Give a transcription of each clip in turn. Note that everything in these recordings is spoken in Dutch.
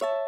you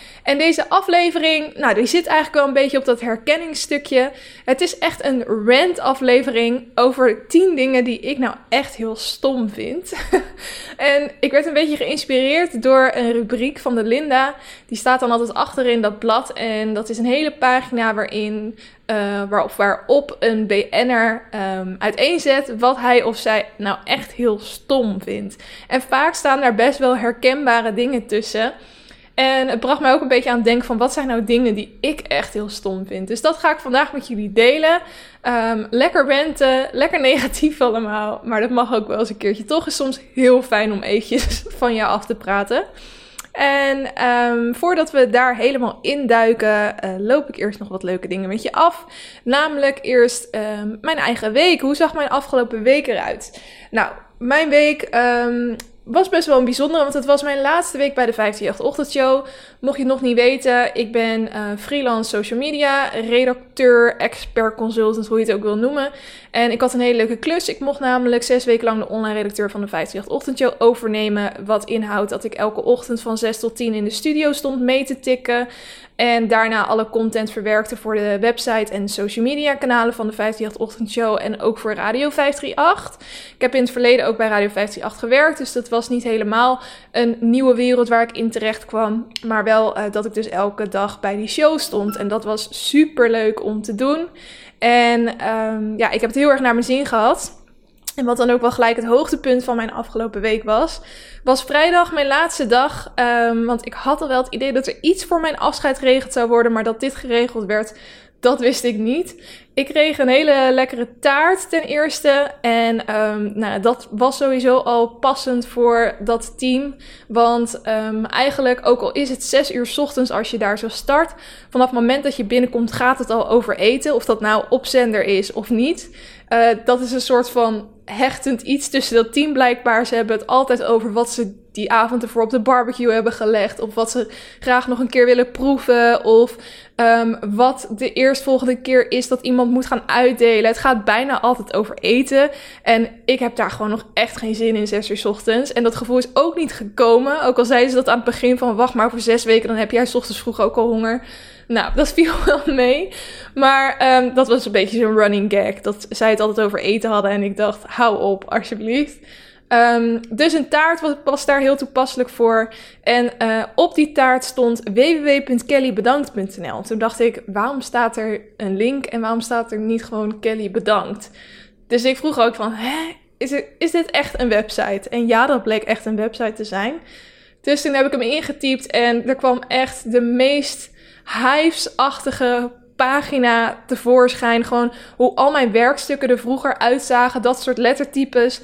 En deze aflevering, nou, die zit eigenlijk wel een beetje op dat herkenningsstukje. Het is echt een rant-aflevering over 10 dingen die ik nou echt heel stom vind. en ik werd een beetje geïnspireerd door een rubriek van de Linda. Die staat dan altijd achterin dat blad. En dat is een hele pagina waarin, uh, waarop, waarop een BN'er um, uiteenzet wat hij of zij nou echt heel stom vindt. En vaak staan daar best wel herkenbare dingen tussen. En het bracht mij ook een beetje aan het denken van wat zijn nou dingen die ik echt heel stom vind. Dus dat ga ik vandaag met jullie delen. Um, lekker renten, lekker negatief allemaal. Maar dat mag ook wel eens een keertje. Toch is soms heel fijn om eventjes van jou af te praten. En um, voordat we daar helemaal induiken, uh, loop ik eerst nog wat leuke dingen met je af. Namelijk eerst um, mijn eigen week. Hoe zag mijn afgelopen week eruit? Nou, mijn week was best wel een bijzondere, want het was mijn laatste week bij de 538 Ochtendshow. Mocht je het nog niet weten, ik ben uh, freelance social media, redacteur, expert consultant, hoe je het ook wil noemen. En ik had een hele leuke klus. Ik mocht namelijk zes weken lang de online redacteur van de 538 Ochtendshow overnemen. Wat inhoudt dat ik elke ochtend van 6 tot 10 in de studio stond mee te tikken. En daarna alle content verwerkte voor de website en social media kanalen van de 538 Ochtendshow. En ook voor Radio 538. Ik heb in het verleden ook bij Radio 538 gewerkt. Dus dat was niet helemaal een nieuwe wereld waar ik in terecht kwam. Maar wel uh, dat ik dus elke dag bij die show stond. En dat was super leuk om te doen. En um, ja, ik heb het heel erg naar mijn zin gehad. En wat dan ook wel gelijk het hoogtepunt van mijn afgelopen week was, was vrijdag mijn laatste dag. Um, want ik had al wel het idee dat er iets voor mijn afscheid geregeld zou worden, maar dat dit geregeld werd, dat wist ik niet. Ik kreeg een hele lekkere taart ten eerste. En um, nou, dat was sowieso al passend voor dat team. Want um, eigenlijk, ook al is het zes uur s ochtends als je daar zo start, vanaf het moment dat je binnenkomt gaat het al over eten. Of dat nou opzender is of niet. Uh, dat is een soort van hechtend iets tussen dat team blijkbaar. Ze hebben het altijd over wat ze die avond ervoor op de barbecue hebben gelegd. Of wat ze graag nog een keer willen proeven. Of um, wat de eerstvolgende keer is dat iemand moet gaan uitdelen. Het gaat bijna altijd over eten. En ik heb daar gewoon nog echt geen zin in, zes uur s ochtends. En dat gevoel is ook niet gekomen. Ook al zeiden ze dat aan het begin van wacht maar voor zes weken, dan heb jij s ochtends vroeg ook al honger. Nou, dat viel wel mee. Maar um, dat was een beetje zo'n running gag. Dat zij het altijd over eten hadden. En ik dacht, hou op, alsjeblieft. Um, dus een taart was, daar heel toepasselijk voor. En uh, op die taart stond www.kellybedankt.nl. Toen dacht ik, waarom staat er een link en waarom staat er niet gewoon Kelly bedankt? Dus ik vroeg ook van, hè, is, is dit echt een website? En ja, dat bleek echt een website te zijn. Dus toen heb ik hem ingetypt en er kwam echt de meest hives-achtige pagina tevoorschijn. Gewoon hoe al mijn werkstukken er vroeger uitzagen. Dat soort lettertypes.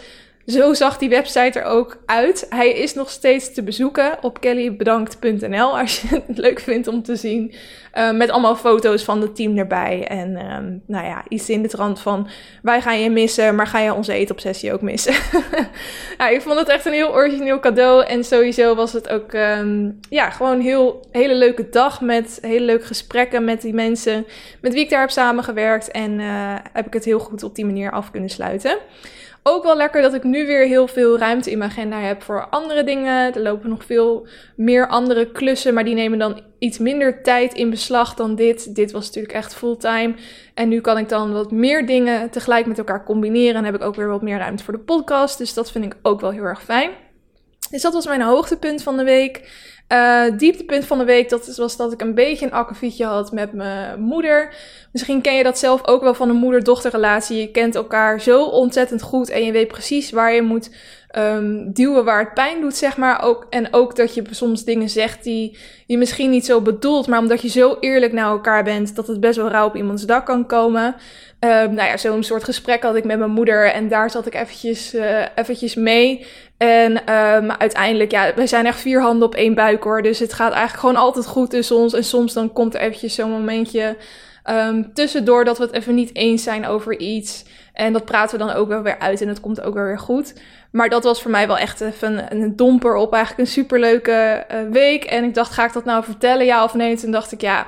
Zo zag die website er ook uit. Hij is nog steeds te bezoeken op kellybedankt.nl als je het leuk vindt om te zien. Uh, met allemaal foto's van het team erbij. En um, nou ja, iets in de trant van wij gaan je missen, maar ga je onze eetobsessie ook missen. ja, ik vond het echt een heel origineel cadeau. En sowieso was het ook um, ja, gewoon heel, hele leuke dag met hele leuke gesprekken met die mensen met wie ik daar heb samengewerkt. En uh, heb ik het heel goed op die manier af kunnen sluiten ook wel lekker dat ik nu weer heel veel ruimte in mijn agenda heb voor andere dingen. Er lopen nog veel meer andere klussen, maar die nemen dan iets minder tijd in beslag dan dit. Dit was natuurlijk echt fulltime. En nu kan ik dan wat meer dingen tegelijk met elkaar combineren. En heb ik ook weer wat meer ruimte voor de podcast. Dus dat vind ik ook wel heel erg fijn. Dus dat was mijn hoogtepunt van de week. Uh, dieptepunt van de week dat was dat ik een beetje een akkefietje had met mijn moeder. Misschien ken je dat zelf ook wel van een moeder-dochterrelatie. Je kent elkaar zo ontzettend goed en je weet precies waar je moet um, duwen waar het pijn doet, zeg maar. Ook, en ook dat je soms dingen zegt die je misschien niet zo bedoelt, maar omdat je zo eerlijk naar elkaar bent, dat het best wel rauw op iemands dak kan komen. Um, nou ja, zo'n soort gesprek had ik met mijn moeder en daar zat ik eventjes, uh, eventjes mee. En um, uiteindelijk, ja, we zijn echt vier handen op één buik hoor. Dus het gaat eigenlijk gewoon altijd goed tussen ons. En soms dan komt er eventjes zo'n momentje um, tussendoor dat we het even niet eens zijn over iets. En dat praten we dan ook wel weer uit en het komt ook wel weer goed. Maar dat was voor mij wel echt even een, domper op eigenlijk een superleuke uh, week. En ik dacht, ga ik dat nou vertellen, ja of nee? Toen dacht ik, ja,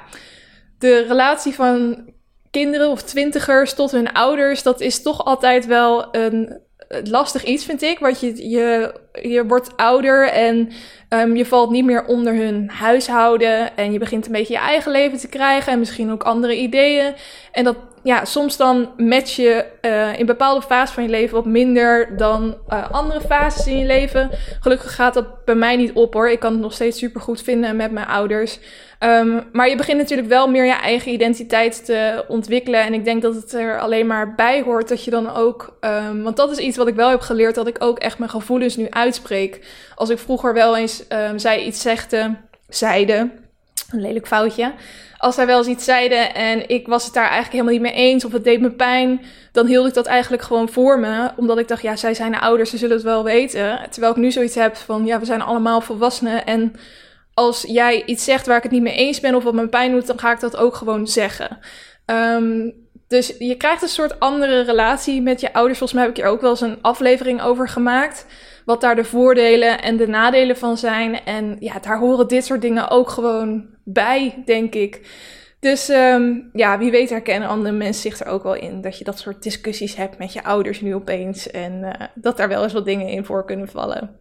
de relatie van kinderen of twintigers tot hun ouders, dat is toch altijd wel een lastig iets, vind ik. Want je, je, je wordt ouder en um, je valt niet meer onder hun huishouden. En je begint een beetje je eigen leven te krijgen en misschien ook andere ideeën. En dat, ja, soms dan match je uh, in bepaalde fases van je leven wat minder dan uh, andere fases in je leven. Gelukkig gaat dat bij mij niet op hoor. Ik kan het nog steeds super goed vinden met mijn ouders. Um, maar je begint natuurlijk wel meer je eigen identiteit te ontwikkelen. En ik denk dat het er alleen maar bij hoort dat je dan ook. Um, want dat is iets wat ik wel heb geleerd, dat ik ook echt mijn gevoelens nu uitspreek. Als ik vroeger wel eens um, zij iets zegde, zeide, een lelijk foutje. Als zij wel eens iets zeiden en ik was het daar eigenlijk helemaal niet mee eens of het deed me pijn, dan hield ik dat eigenlijk gewoon voor me. Omdat ik dacht, ja, zij zijn de ouders, ze zullen het wel weten. Terwijl ik nu zoiets heb van, ja, we zijn allemaal volwassenen en als jij iets zegt waar ik het niet mee eens ben of wat me pijn doet, dan ga ik dat ook gewoon zeggen. Um, dus je krijgt een soort andere relatie met je ouders. Volgens mij heb ik hier ook wel eens een aflevering over gemaakt. Wat daar de voordelen en de nadelen van zijn. En ja, daar horen dit soort dingen ook gewoon bij, denk ik. Dus um, ja, wie weet herkennen andere mensen zich er ook wel in. Dat je dat soort discussies hebt met je ouders nu opeens. En uh, dat daar wel eens wat dingen in voor kunnen vallen.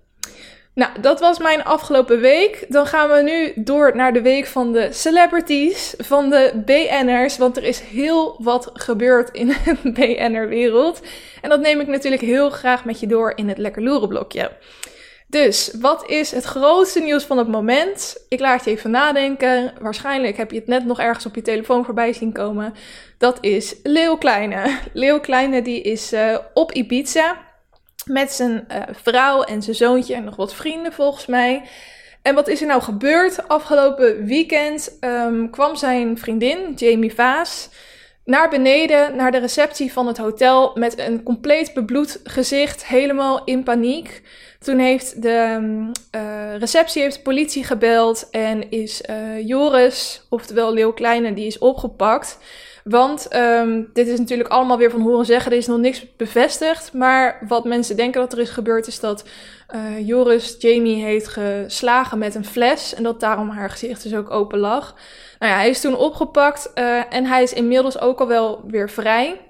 Nou, dat was mijn afgelopen week. Dan gaan we nu door naar de week van de celebrities, van de BN'ers. Want er is heel wat gebeurd in de BN'er-wereld. En dat neem ik natuurlijk heel graag met je door in het Lekker Loeren blokje. Dus, wat is het grootste nieuws van het moment? Ik laat je even nadenken. Waarschijnlijk heb je het net nog ergens op je telefoon voorbij zien komen. Dat is Leeuw Kleine. Leeuw Kleine die is uh, op Ibiza met zijn uh, vrouw en zijn zoontje en nog wat vrienden volgens mij. En wat is er nou gebeurd? Afgelopen weekend um, kwam zijn vriendin, Jamie Vaas, naar beneden, naar de receptie van het hotel met een compleet bebloed gezicht, helemaal in paniek. Toen heeft de uh, receptie heeft de politie gebeld en is uh, Joris, oftewel Leeuw Kleine, die is opgepakt. Want um, dit is natuurlijk allemaal weer van horen zeggen. Er is nog niks bevestigd. Maar wat mensen denken dat er is gebeurd, is dat uh, Joris Jamie heeft geslagen met een fles. En dat daarom haar gezicht dus ook open lag. Nou ja, hij is toen opgepakt. Uh, en hij is inmiddels ook al wel weer vrij.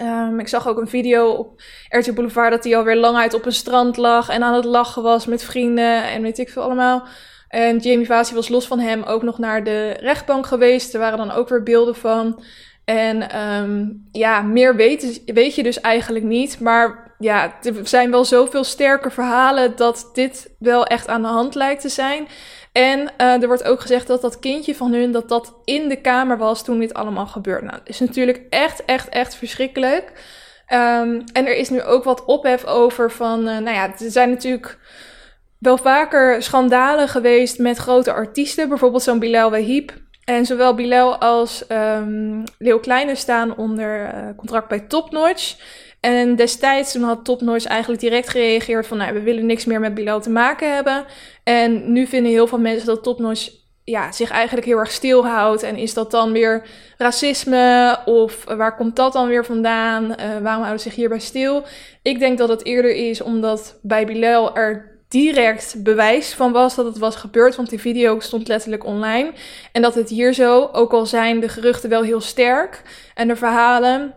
Um, ik zag ook een video op RT Boulevard dat hij alweer lang uit op een strand lag. En aan het lachen was met vrienden. En weet ik veel allemaal. En Jamie Vasi was los van hem ook nog naar de rechtbank geweest. Er waren dan ook weer beelden van. En um, ja, meer weet, weet je dus eigenlijk niet. Maar ja, er zijn wel zoveel sterke verhalen dat dit wel echt aan de hand lijkt te zijn. En uh, er wordt ook gezegd dat dat kindje van hun, dat dat in de kamer was toen dit allemaal gebeurde. Nou, dat is natuurlijk echt, echt, echt verschrikkelijk. Um, en er is nu ook wat ophef over van, uh, nou ja, er zijn natuurlijk wel vaker schandalen geweest met grote artiesten. Bijvoorbeeld zo'n Bilal Wahib. En zowel Bilal als um, Leo Kleine staan onder uh, contract bij Topnotch. En destijds toen had Topnotch eigenlijk direct gereageerd van... Nou, we willen niks meer met Bilal te maken hebben. En nu vinden heel veel mensen dat Topnotch ja, zich eigenlijk heel erg stilhoudt. En is dat dan weer racisme? Of waar komt dat dan weer vandaan? Uh, waarom houden ze zich hierbij stil? Ik denk dat het eerder is omdat bij Bilal er direct bewijs van was dat het was gebeurd, want die video stond letterlijk online. En dat het hier zo, ook al zijn de geruchten wel heel sterk en de verhalen,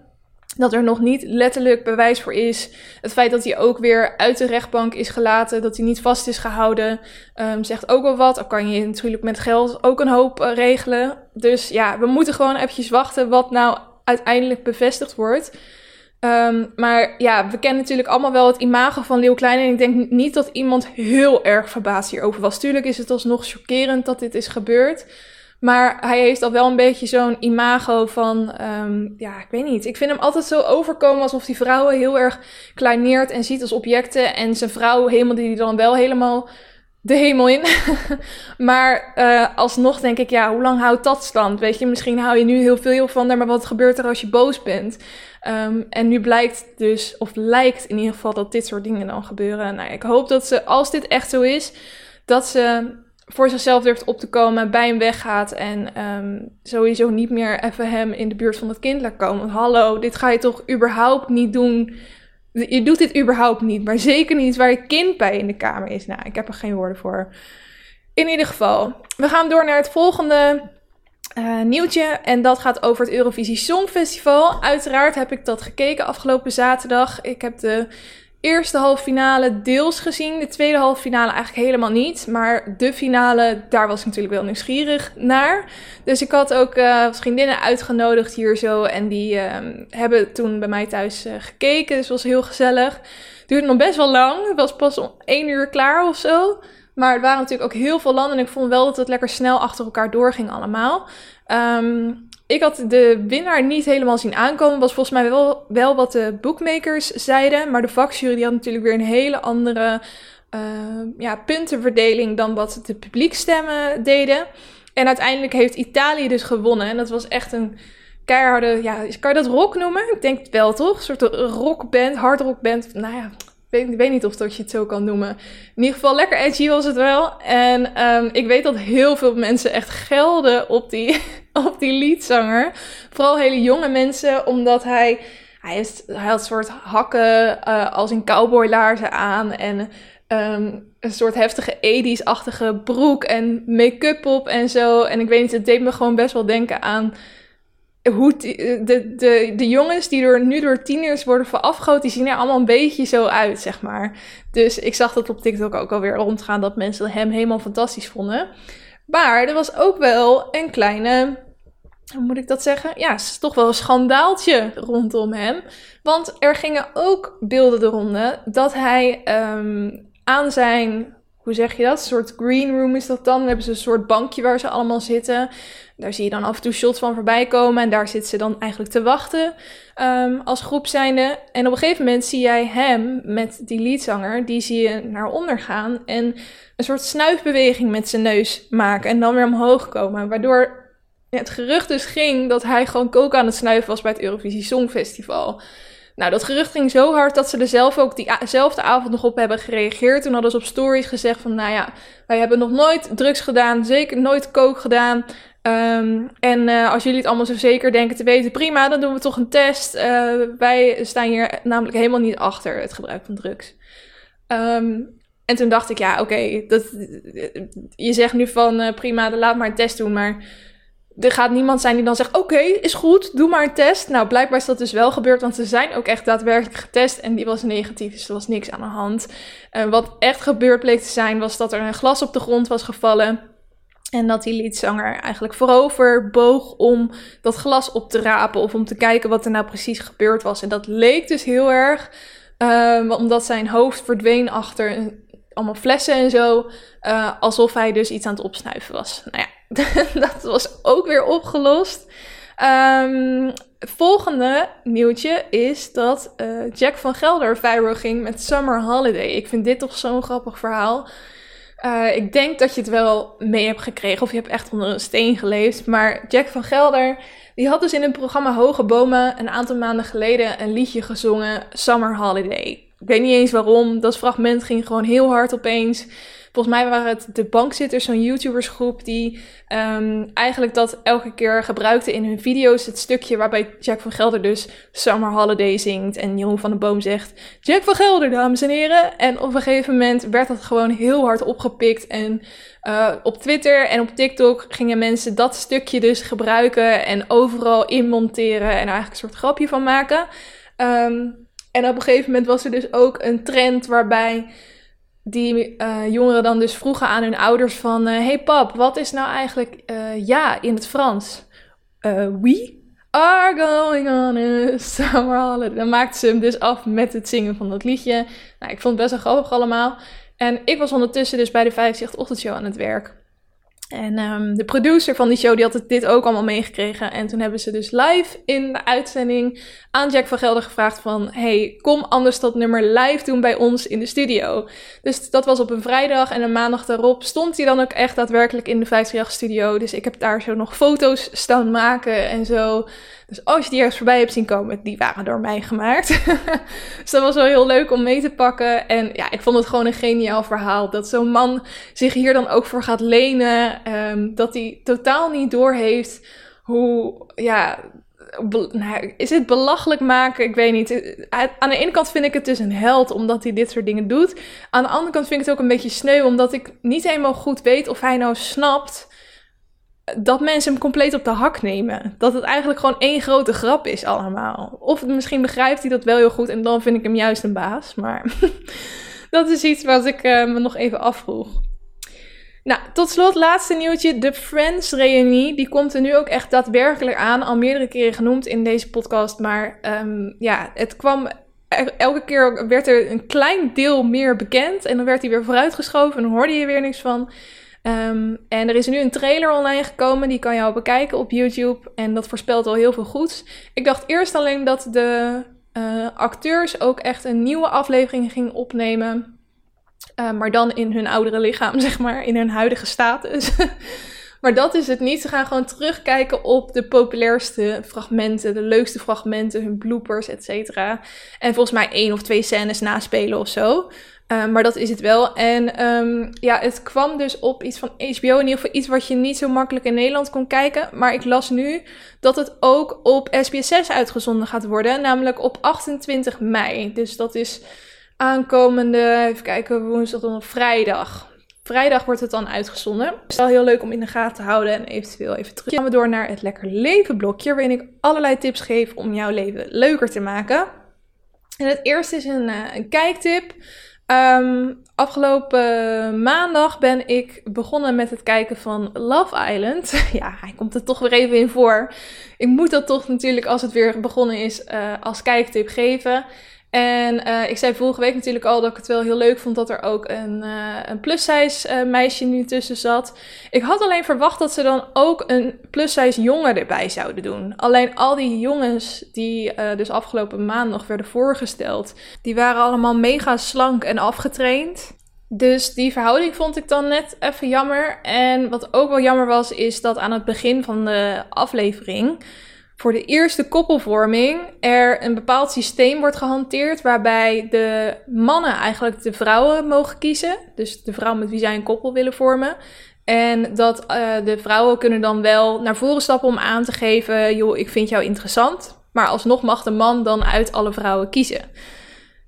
dat er nog niet letterlijk bewijs voor is. Het feit dat hij ook weer uit de rechtbank is gelaten, dat hij niet vast is gehouden, um, zegt ook wel wat. Dan kan je natuurlijk met geld ook een hoop uh, regelen. Dus ja, we moeten gewoon eventjes wachten wat nou uiteindelijk bevestigd wordt. Um, maar ja, we kennen natuurlijk allemaal wel het imago van Leeuw Klein. En ik denk niet dat iemand heel erg verbaasd hierover was. Tuurlijk is het alsnog chockerend dat dit is gebeurd. Maar hij heeft al wel een beetje zo'n imago van, um, ja, ik weet niet. Ik vind hem altijd zo overkomen alsof hij vrouwen heel erg kleineert en ziet als objecten. En zijn vrouw helemaal die dan wel helemaal de hemel in. maar uh, alsnog denk ik, ja, hoe lang houdt dat stand? Weet je, misschien hou je nu heel veel van haar, maar wat gebeurt er als je boos bent? Um, en nu blijkt dus, of lijkt in ieder geval, dat dit soort dingen dan gebeuren. Nou, ik hoop dat ze, als dit echt zo is, dat ze voor zichzelf durft op te komen, bij hem weggaat en um, sowieso niet meer even hem in de buurt van het kind laat komen. Hallo, dit ga je toch überhaupt niet doen je doet dit überhaupt niet, maar zeker niet waar je kind bij in de kamer is. Nou, ik heb er geen woorden voor. In ieder geval, we gaan door naar het volgende uh, nieuwtje. En dat gaat over het Eurovisie Songfestival. Uiteraard heb ik dat gekeken afgelopen zaterdag. Ik heb de eerste halve finale deels gezien. De tweede halve finale eigenlijk helemaal niet. Maar de finale, daar was ik natuurlijk wel nieuwsgierig naar. Dus ik had ook uh, vriendinnen uitgenodigd hier zo. En die uh, hebben toen bij mij thuis uh, gekeken. Dus het was heel gezellig. Het duurde nog best wel lang. Het was pas om één uur klaar of zo. Maar er waren natuurlijk ook heel veel landen. En ik vond wel dat het lekker snel achter elkaar doorging allemaal. Um, ik had de winnaar niet helemaal zien aankomen. Was volgens mij wel, wel wat de bookmakers zeiden. Maar de vakjury die had natuurlijk weer een hele andere uh, ja, puntenverdeling dan wat de publiekstemmen deden. En uiteindelijk heeft Italië dus gewonnen. En dat was echt een keiharde, ja, kan je dat rock noemen? Ik denk het wel, toch? Een soort rockband, hardrockband. Nou ja, ik weet, niet of dat je het zo kan noemen. In ieder geval lekker edgy was het wel. En um, ik weet dat heel veel mensen echt gelden op die, op die liedzanger. Vooral hele jonge mensen, omdat hij... Hij, heeft, hij had een soort hakken uh, als in cowboylaarzen aan. En um, een soort heftige 80s-achtige broek en make-up op en zo. En ik weet niet, het deed me gewoon best wel denken aan hoe de, de, de jongens die door, nu door tieners worden verafgoot, die zien er allemaal een beetje zo uit, zeg maar. Dus ik zag dat op TikTok ook alweer rondgaan dat mensen hem helemaal fantastisch vonden. Maar er was ook wel een kleine, hoe moet ik dat zeggen? Ja, is toch wel een schandaaltje rondom hem. Want er gingen ook beelden de ronde dat hij um, aan zijn hoe zeg je dat? Een soort green room is dat dan. Dan hebben ze een soort bankje waar ze allemaal zitten. Daar zie je dan af en toe shots van voorbij komen. En daar zitten ze dan eigenlijk te wachten um, als groep zijnde. En op een gegeven moment zie jij hem met die leadzanger. Die zie je naar onder gaan. En een soort snuifbeweging met zijn neus maken. En dan weer omhoog komen. Waardoor het gerucht dus ging dat hij gewoon koken aan het snuiven was bij het Eurovisie Songfestival. Nou, dat gerucht ging zo hard dat ze er zelf ook diezelfde avond nog op hebben gereageerd. Toen hadden ze op stories gezegd van, nou ja, wij hebben nog nooit drugs gedaan, zeker nooit kook gedaan. Um, en uh, als jullie het allemaal zo zeker denken te weten, prima, dan doen we toch een test. Uh, wij staan hier namelijk helemaal niet achter het gebruik van drugs. Um, en toen dacht ik, ja, oké, okay, je zegt nu van uh, prima, dan laat maar een test doen, maar er gaat niemand zijn die dan zegt: Oké, is goed, doe maar een test. Nou, blijkbaar is dat dus wel gebeurd, want ze zijn ook echt daadwerkelijk getest en die was negatief, dus er was niks aan de hand. Uh, wat echt gebeurd bleek te zijn, was dat er een glas op de grond was gevallen. En dat die liedzanger eigenlijk voorover boog om dat glas op te rapen of om te kijken wat er nou precies gebeurd was. En dat leek dus heel erg, uh, omdat zijn hoofd verdween achter allemaal flessen en zo, uh, alsof hij dus iets aan het opsnuiven was. Nou ja, dat was ook weer opgelost. Um, volgende nieuwtje is dat uh, Jack van Gelder viral ging met Summer Holiday. Ik vind dit toch zo'n grappig verhaal. Uh, ik denk dat je het wel mee hebt gekregen of je hebt echt onder een steen geleefd. Maar Jack van Gelder, die had dus in het programma Hoge Bomen een aantal maanden geleden een liedje gezongen, Summer Holiday. Ik weet niet eens waarom, dat fragment ging gewoon heel hard opeens. Volgens mij waren het de bankzitters, zo'n YouTubersgroep, die um, eigenlijk dat elke keer gebruikte in hun video's. Het stukje waarbij Jack van Gelder dus Summer Holiday zingt. En Jeroen van den Boom zegt: Jack van Gelder, dames en heren. En op een gegeven moment werd dat gewoon heel hard opgepikt. En uh, op Twitter en op TikTok gingen mensen dat stukje dus gebruiken en overal inmonteren en er eigenlijk een soort grapje van maken. Um, en op een gegeven moment was er dus ook een trend waarbij die uh, jongeren dan dus vroegen aan hun ouders van... Uh, hey pap, wat is nou eigenlijk uh, ja in het Frans? we are going on a summer holiday. Dan maakten ze hem dus af met het zingen van dat liedje. Nou, ik vond het best wel grappig allemaal. En ik was ondertussen dus bij de 50 ochtendshow aan het werk. En um, de producer van die show die had het dit ook allemaal meegekregen. En toen hebben ze dus live in de uitzending aan Jack van Gelder gevraagd van... Hey, kom anders dat nummer live doen bij ons in de studio. Dus dat was op een vrijdag en een maandag daarop stond hij dan ook echt daadwerkelijk in de 538 studio. Dus ik heb daar zo nog foto's staan maken en zo. Dus als je die ergens voorbij hebt zien komen, die waren door mij gemaakt. dus dat was wel heel leuk om mee te pakken. En ja, ik vond het gewoon een geniaal verhaal. Dat zo'n man zich hier dan ook voor gaat lenen. Um, dat hij totaal niet doorheeft hoe, ja, nou, is het belachelijk maken? Ik weet niet. Aan de ene kant vind ik het dus een held omdat hij dit soort dingen doet. Aan de andere kant vind ik het ook een beetje sneu omdat ik niet helemaal goed weet of hij nou snapt dat mensen hem compleet op de hak nemen. Dat het eigenlijk gewoon één grote grap is allemaal. Of misschien begrijpt hij dat wel heel goed en dan vind ik hem juist een baas. Maar dat is iets wat ik uh, me nog even afvroeg. Nou, tot slot, laatste nieuwtje. De Friends-reunie, die komt er nu ook echt daadwerkelijk aan. Al meerdere keren genoemd in deze podcast. Maar um, ja, het kwam... Elke keer werd er een klein deel meer bekend. En dan werd hij weer vooruitgeschoven en dan hoorde je weer niks van. Um, en er is nu een trailer online gekomen, die kan je al bekijken op YouTube. En dat voorspelt al heel veel goeds. Ik dacht eerst alleen dat de uh, acteurs ook echt een nieuwe aflevering gingen opnemen. Uh, maar dan in hun oudere lichaam, zeg maar, in hun huidige status. maar dat is het niet. Ze gaan gewoon terugkijken op de populairste fragmenten, de leukste fragmenten, hun bloopers, et cetera. En volgens mij één of twee scènes naspelen of zo. Uh, maar dat is het wel. En um, ja, het kwam dus op iets van HBO. In ieder geval iets wat je niet zo makkelijk in Nederland kon kijken. Maar ik las nu dat het ook op SBS6 uitgezonden gaat worden. Namelijk op 28 mei. Dus dat is aankomende, even kijken, woensdag dan vrijdag. Vrijdag wordt het dan uitgezonden. Is wel heel leuk om in de gaten te houden en eventueel even terug. gaan we door naar het Lekker Leven blokje, waarin ik allerlei tips geef om jouw leven leuker te maken. En het eerste is een, uh, een kijktip. Um, afgelopen maandag ben ik begonnen met het kijken van Love Island. ja, hij komt er toch weer even in voor. Ik moet dat toch natuurlijk, als het weer begonnen is, uh, als kijktip geven. En uh, ik zei vorige week natuurlijk al dat ik het wel heel leuk vond dat er ook een, uh, een plus-size uh, meisje nu tussen zat. Ik had alleen verwacht dat ze dan ook een plus-size jongen erbij zouden doen. Alleen al die jongens die dus afgelopen maand nog werden voorgesteld, die waren allemaal mega slank en afgetraind. Dus die verhouding vond ik dan net even jammer. En wat ook wel jammer was, is dat aan het begin van de aflevering voor de eerste koppelvorming er een bepaald systeem wordt gehanteerd waarbij de mannen eigenlijk de vrouwen mogen kiezen. Dus de vrouw met wie zij een koppel willen vormen. En dat uh, de vrouwen kunnen dan wel naar voren stappen om aan te geven: joh, ik vind jou interessant. Maar alsnog mag de man dan uit alle vrouwen kiezen.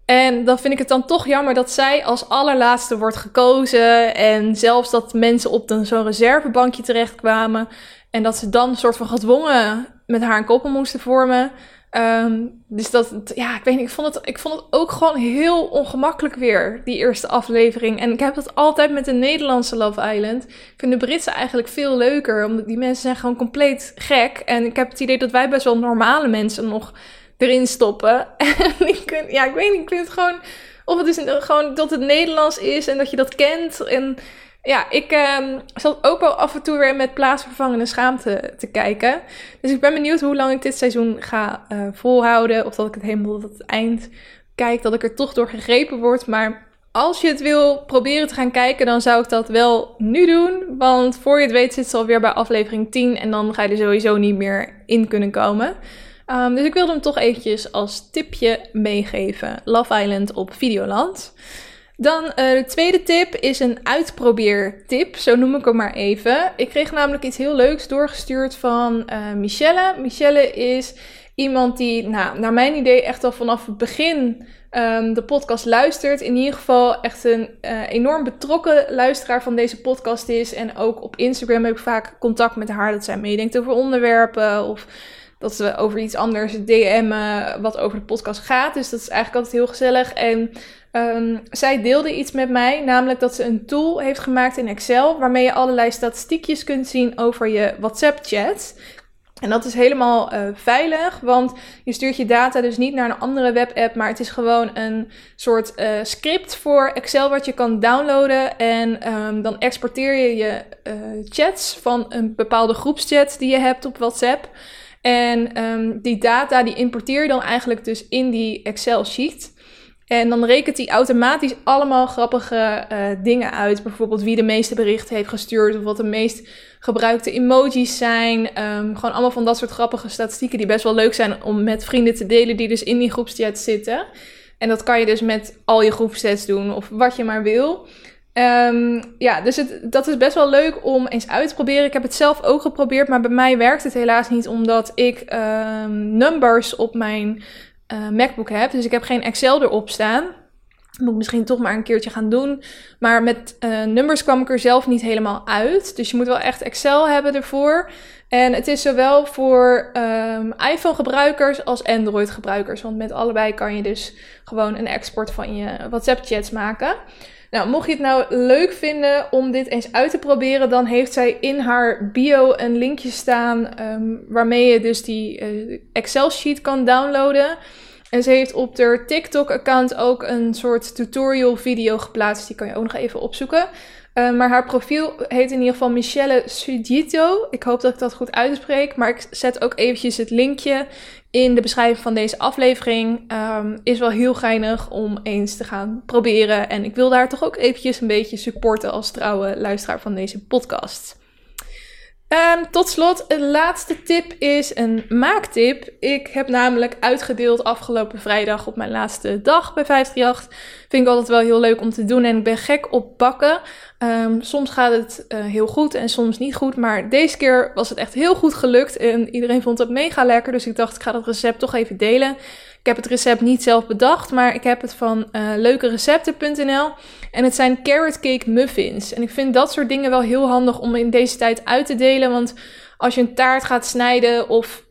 En dan vind ik het dan toch jammer dat zij als allerlaatste wordt gekozen. En zelfs dat mensen op zo'n reservebankje terechtkwamen. En dat ze dan soort van gedwongen met haar een koppel moesten vormen. Um, dus dat, ja, ik weet niet, ik vond, het, ik vond het ook gewoon heel ongemakkelijk weer, die eerste aflevering. En ik heb dat altijd met de Nederlandse Love Island. Ik vind de Britse eigenlijk veel leuker, omdat die mensen zijn gewoon compleet gek. En ik heb het idee dat wij best wel normale mensen nog erin stoppen. En ik, ja, ik weet niet, ik vind het gewoon, of het is gewoon dat het Nederlands is en dat je dat kent. En ja, ik uh, zat ook wel af en toe weer met plaatsvervangende schaamte te kijken. Dus ik ben benieuwd hoe lang ik dit seizoen ga uh, volhouden. Of dat ik het helemaal tot het eind kijk, dat ik er toch door gegrepen word. Maar als je het wil proberen te gaan kijken, dan zou ik dat wel nu doen. Want voor je het weet zit ze alweer bij aflevering 10 en dan ga je er sowieso niet meer in kunnen komen. Um, dus ik wilde hem toch eventjes als tipje meegeven. Love Island op Videoland. Dan uh, de tweede tip is een uitprobeertip, zo noem ik hem maar even. Ik kreeg namelijk iets heel leuks doorgestuurd van uh, Michelle. Michelle is iemand die, nou, naar mijn idee, echt al vanaf het begin um, de podcast luistert. In ieder geval echt een uh, enorm betrokken luisteraar van deze podcast is. En ook op Instagram heb ik vaak contact met haar dat zij meedenkt over onderwerpen of dat we over iets anders DM'en wat over de podcast gaat. Dus dat is eigenlijk altijd heel gezellig. En um, zij deelde iets met mij, namelijk dat ze een tool heeft gemaakt in Excel waarmee je allerlei statistiekjes kunt zien over je WhatsApp-chat. En dat is helemaal uh, veilig, want je stuurt je data dus niet naar een andere webapp, maar het is gewoon een soort uh, script voor Excel wat je kan downloaden. En um, dan exporteer je je uh, chats van een bepaalde groepschat die je hebt op WhatsApp. En um, die data die importeer je dan eigenlijk dus in die Excel sheet. En dan rekent hij automatisch allemaal grappige uh, dingen uit. Bijvoorbeeld wie de meeste berichten heeft gestuurd. Of wat de meest gebruikte emojis zijn. Um, gewoon allemaal van dat soort grappige statistieken die best wel leuk zijn om met vrienden te delen die dus in die groepschat zitten. En dat kan je dus met al je groepschats doen of wat je maar wil. Um, ja, dus het, dat is best wel leuk om eens uit te proberen. Ik heb het zelf ook geprobeerd, maar bij mij werkt het helaas niet omdat ik um, numbers op mijn uh, MacBook heb. Dus ik heb geen Excel erop staan. Moet ik misschien toch maar een keertje gaan doen. Maar met uh, numbers kwam ik er zelf niet helemaal uit. Dus je moet wel echt Excel hebben ervoor. En het is zowel voor um, iPhone-gebruikers als Android-gebruikers. Want met allebei kan je dus gewoon een export van je WhatsApp-chats maken. Nou, mocht je het nou leuk vinden om dit eens uit te proberen, dan heeft zij in haar bio een linkje staan um, waarmee je dus die uh, Excel-sheet kan downloaden. En ze heeft op haar TikTok-account ook een soort tutorial-video geplaatst. Die kan je ook nog even opzoeken. Uh, maar haar profiel heet in ieder geval Michelle Sudito. Ik hoop dat ik dat goed uitspreek. Maar ik zet ook eventjes het linkje in de beschrijving van deze aflevering. Um, is wel heel geinig om eens te gaan proberen. En ik wil daar toch ook eventjes een beetje supporten als trouwe luisteraar van deze podcast. Um, tot slot, een laatste tip is een maaktip. Ik heb namelijk uitgedeeld afgelopen vrijdag op mijn laatste dag bij 538. Vind ik altijd wel heel leuk om te doen en ik ben gek op bakken. Um, soms gaat het uh, heel goed en soms niet goed, maar deze keer was het echt heel goed gelukt en iedereen vond het mega lekker. Dus ik dacht, ik ga dat recept toch even delen. Ik heb het recept niet zelf bedacht, maar ik heb het van uh, leukerecepten.nl. En het zijn carrot cake muffins. En ik vind dat soort dingen wel heel handig om in deze tijd uit te delen. Want als je een taart gaat snijden of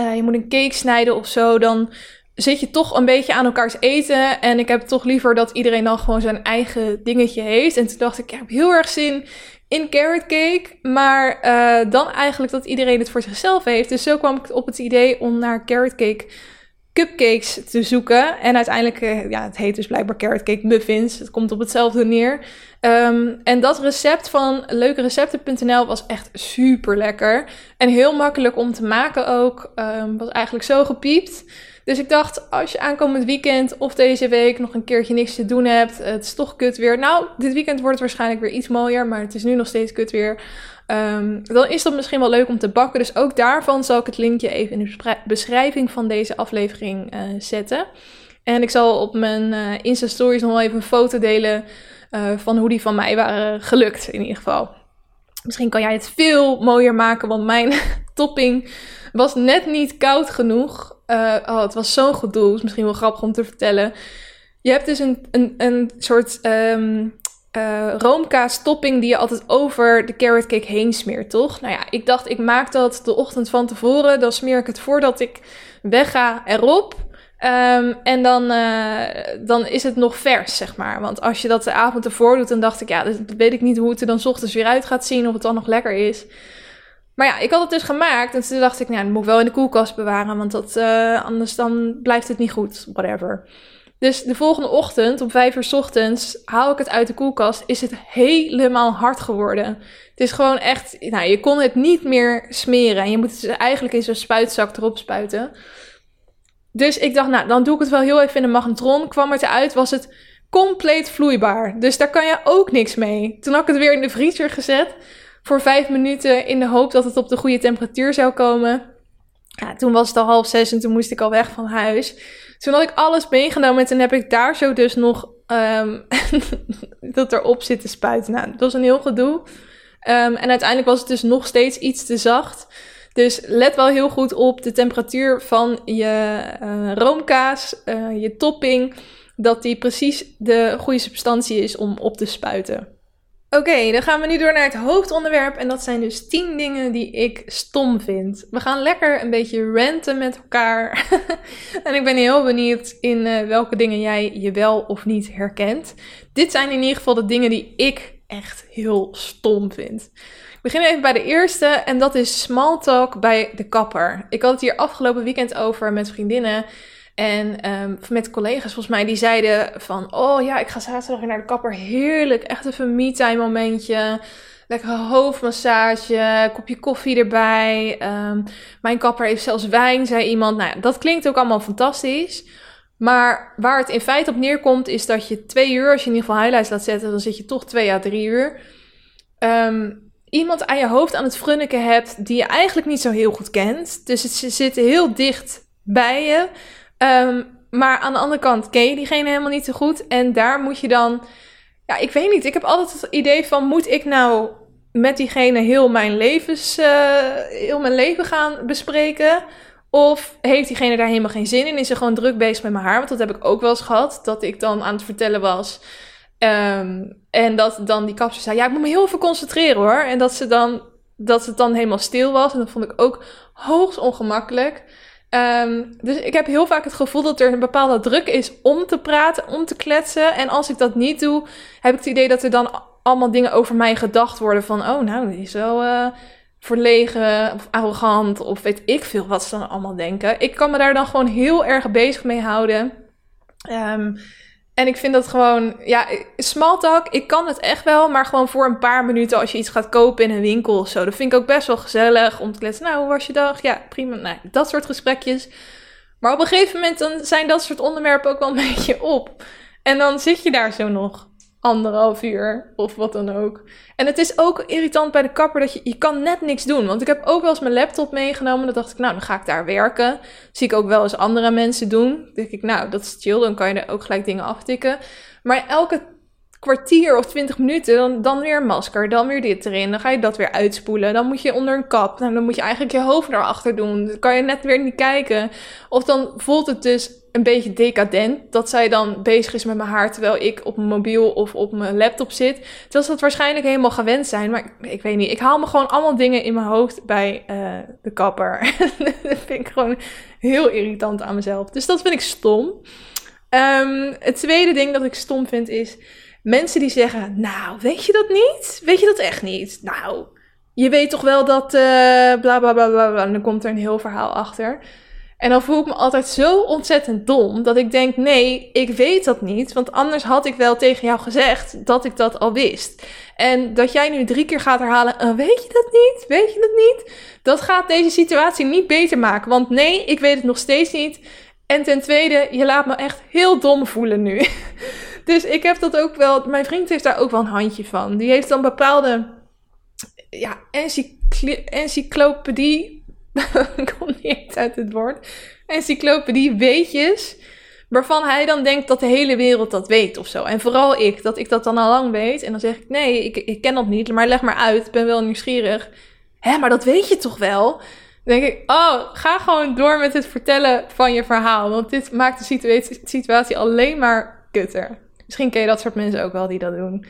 uh, je moet een cake snijden of zo, dan zit je toch een beetje aan elkaars eten. En ik heb toch liever dat iedereen dan gewoon zijn eigen dingetje heeft. En toen dacht ik, ik heb heel erg zin in carrot cake. Maar uh, dan eigenlijk dat iedereen het voor zichzelf heeft. Dus zo kwam ik op het idee om naar carrot cake cupcakes te zoeken. En uiteindelijk, uh, ja, het heet dus blijkbaar carrot cake muffins. Het komt op hetzelfde neer. Um, en dat recept van leukerecepten.nl was echt super lekker. En heel makkelijk om te maken ook. Um, was eigenlijk zo gepiept. Dus ik dacht, als je aankomend weekend of deze week nog een keertje niks te doen hebt, het is toch kut weer. Nou, dit weekend wordt het waarschijnlijk weer iets mooier, maar het is nu nog steeds kut weer. Um, dan is dat misschien wel leuk om te bakken. Dus ook daarvan zal ik het linkje even in de beschrijving van deze aflevering uh, zetten. En ik zal op mijn uh, Insta-stories nog wel even een foto delen uh, van hoe die van mij waren gelukt, in ieder geval. Misschien kan jij het veel mooier maken, want mijn topping was net niet koud genoeg. Oh, het was zo'n gedoe. Is misschien wel grappig om te vertellen. Je hebt dus een, een, een soort um, uh, roomkaas topping die je altijd over de carrot cake heen smeert, toch? Nou ja, ik dacht ik maak dat de ochtend van tevoren. Dan smeer ik het voordat ik wegga erop. Um, en dan, uh, dan is het nog vers, zeg maar. Want als je dat de avond ervoor doet, dan dacht ik, ja, dan weet ik niet hoe het er dan ochtends weer uit gaat zien. Of het dan nog lekker is. Maar ja, ik had het dus gemaakt. En toen dacht ik, nou, dat moet ik wel in de koelkast bewaren. Want dat, uh, anders dan blijft het niet goed. Whatever. Dus de volgende ochtend, om vijf uur ochtends, haal ik het uit de koelkast. Is het helemaal hard geworden. Het is gewoon echt, nou, je kon het niet meer smeren. En je moet het eigenlijk in zo'n spuitzak erop spuiten. Dus ik dacht, nou, dan doe ik het wel heel even in de magnetron. Kwam het eruit, was het compleet vloeibaar. Dus daar kan je ook niks mee. Toen had ik het weer in de vriezer gezet voor vijf minuten in de hoop dat het op de goede temperatuur zou komen. Ja, toen was het al half zes en toen moest ik al weg van huis. Toen had ik alles meegenomen en toen heb ik daar zo dus nog um, dat erop zitten spuiten. Nou, dat was een heel gedoe. Um, en uiteindelijk was het dus nog steeds iets te zacht. Dus let wel heel goed op de temperatuur van je uh, roomkaas, uh, je topping. Dat die precies de goede substantie is om op te spuiten. Oké, dan gaan we nu door naar het hoofdonderwerp. En dat zijn dus 10 dingen die ik stom vind. We gaan lekker een beetje ranten met elkaar. en ik ben heel benieuwd in uh, welke dingen jij je wel of niet herkent. Dit zijn in ieder geval de dingen die ik echt heel stom vind. Ik begin even bij de eerste en dat is small talk bij de kapper. Ik had het hier afgelopen weekend over met vriendinnen en um, met collega's volgens mij, die zeiden van... Oh ja, ik ga zaterdag naar de kapper. Heerlijk, echt even me-time momentje. Lekkere hoofdmassage, kopje koffie erbij. Um, mijn kapper heeft zelfs wijn, zei iemand. Nou ja, dat klinkt ook allemaal fantastisch. Maar waar het in feite op neerkomt, is dat je twee uur, als je in ieder geval highlights laat zetten, dan zit je toch twee à drie uur. Um, iemand aan je hoofd aan het frunniken hebt die je eigenlijk niet zo heel goed kent. Dus het zit heel dicht bij je. Um, maar aan de andere kant ken je diegene helemaal niet zo goed. En daar moet je dan. Ja, ik weet niet. Ik heb altijd het idee van: moet ik nou met diegene heel mijn, levens, uh, heel mijn leven gaan bespreken? Of heeft diegene daar helemaal geen zin in? Is ze gewoon druk bezig met mijn haar? Want dat heb ik ook wel eens gehad. Dat ik dan aan het vertellen was. Um, en dat dan die kapster zei: Ja, ik moet me heel even concentreren hoor. En dat ze dan. Dat het dan helemaal stil was. En dat vond ik ook hoogst ongemakkelijk. Um, dus ik heb heel vaak het gevoel dat er een bepaalde druk is om te praten, om te kletsen. En als ik dat niet doe, heb ik het idee dat er dan allemaal dingen over mij gedacht worden. Van, oh, nou, die is wel uh, verlegen of arrogant of weet ik veel wat ze dan allemaal denken. Ik kan me daar dan gewoon heel erg bezig mee houden. Um, en ik vind dat gewoon, ja, small talk, ik kan het echt wel, maar gewoon voor een paar minuten als je iets gaat kopen in een winkel of zo. Dat vind ik ook best wel gezellig om te kletsen. Nou, hoe was je dag? Ja, prima. Nou, dat soort gesprekjes. Maar op een gegeven moment dan zijn dat soort onderwerpen ook wel een beetje op. En dan zit je daar zo nog anderhalf uur of wat dan ook. En het is ook irritant bij de kapper dat je, je kan net niks doen. Want ik heb ook wel eens mijn laptop meegenomen. Dan dacht ik, nou, dan ga ik daar werken. Zie ik ook wel eens andere mensen doen. Dan denk ik, nou, dat is chill. Dan kan je er ook gelijk dingen aftikken. Maar elke kwartier of twintig minuten, dan, dan weer masker, dan weer dit erin. Dan ga je dat weer uitspoelen. Dan moet je onder een kap. Nou, dan moet je eigenlijk je hoofd erachter doen. Dan kan je net weer niet kijken. Of dan voelt het dus een beetje decadent dat zij dan bezig is met mijn haar terwijl ik op mijn mobiel of op mijn laptop zit. Terwijl ze dat waarschijnlijk helemaal gewend zijn. Maar ik, weet niet. Ik haal me gewoon allemaal dingen in mijn hoofd bij uh, de kapper. dat vind ik gewoon heel irritant aan mezelf. Dus dat vind ik stom. Um, het tweede ding dat ik stom vind is mensen die zeggen: Nou, weet je dat niet? Weet je dat echt niet? Nou, je weet toch wel dat. Uh, bla bla bla bla. En dan komt er een heel verhaal achter. En dan voel ik me altijd zo ontzettend dom dat ik denk: nee, ik weet dat niet. Want anders had ik wel tegen jou gezegd dat ik dat al wist. En dat jij nu drie keer gaat herhalen: oh, weet je dat niet? Weet je dat niet? Dat gaat deze situatie niet beter maken. Want nee, ik weet het nog steeds niet. En ten tweede, je laat me echt heel dom voelen nu. dus ik heb dat ook wel. Mijn vriend heeft daar ook wel een handje van. Die heeft dan bepaalde ja, encyclopedie ik kom niet uit het woord. Encyclopedie weetjes. Waarvan hij dan denkt dat de hele wereld dat weet of zo. En vooral ik, dat ik dat dan al lang weet. En dan zeg ik, nee, ik, ik ken dat niet, maar leg maar uit. Ik ben wel nieuwsgierig. Hé, maar dat weet je toch wel? Dan denk ik, oh, ga gewoon door met het vertellen van je verhaal. Want dit maakt de situatie, situatie alleen maar kutter. Misschien ken je dat soort mensen ook wel die dat doen.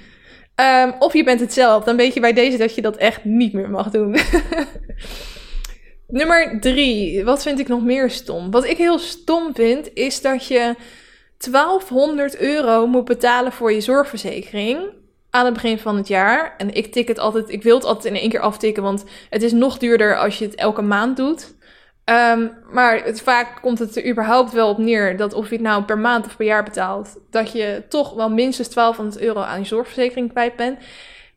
Um, of je bent het zelf. Dan weet je bij deze dat je dat echt niet meer mag doen. Nummer drie. Wat vind ik nog meer stom? Wat ik heel stom vind, is dat je 1200 euro moet betalen voor je zorgverzekering aan het begin van het jaar. En ik tik het altijd, ik wil het altijd in één keer aftikken, want het is nog duurder als je het elke maand doet. Um, maar vaak komt het er überhaupt wel op neer dat of je het nou per maand of per jaar betaalt, dat je toch wel minstens 1200 euro aan je zorgverzekering kwijt bent.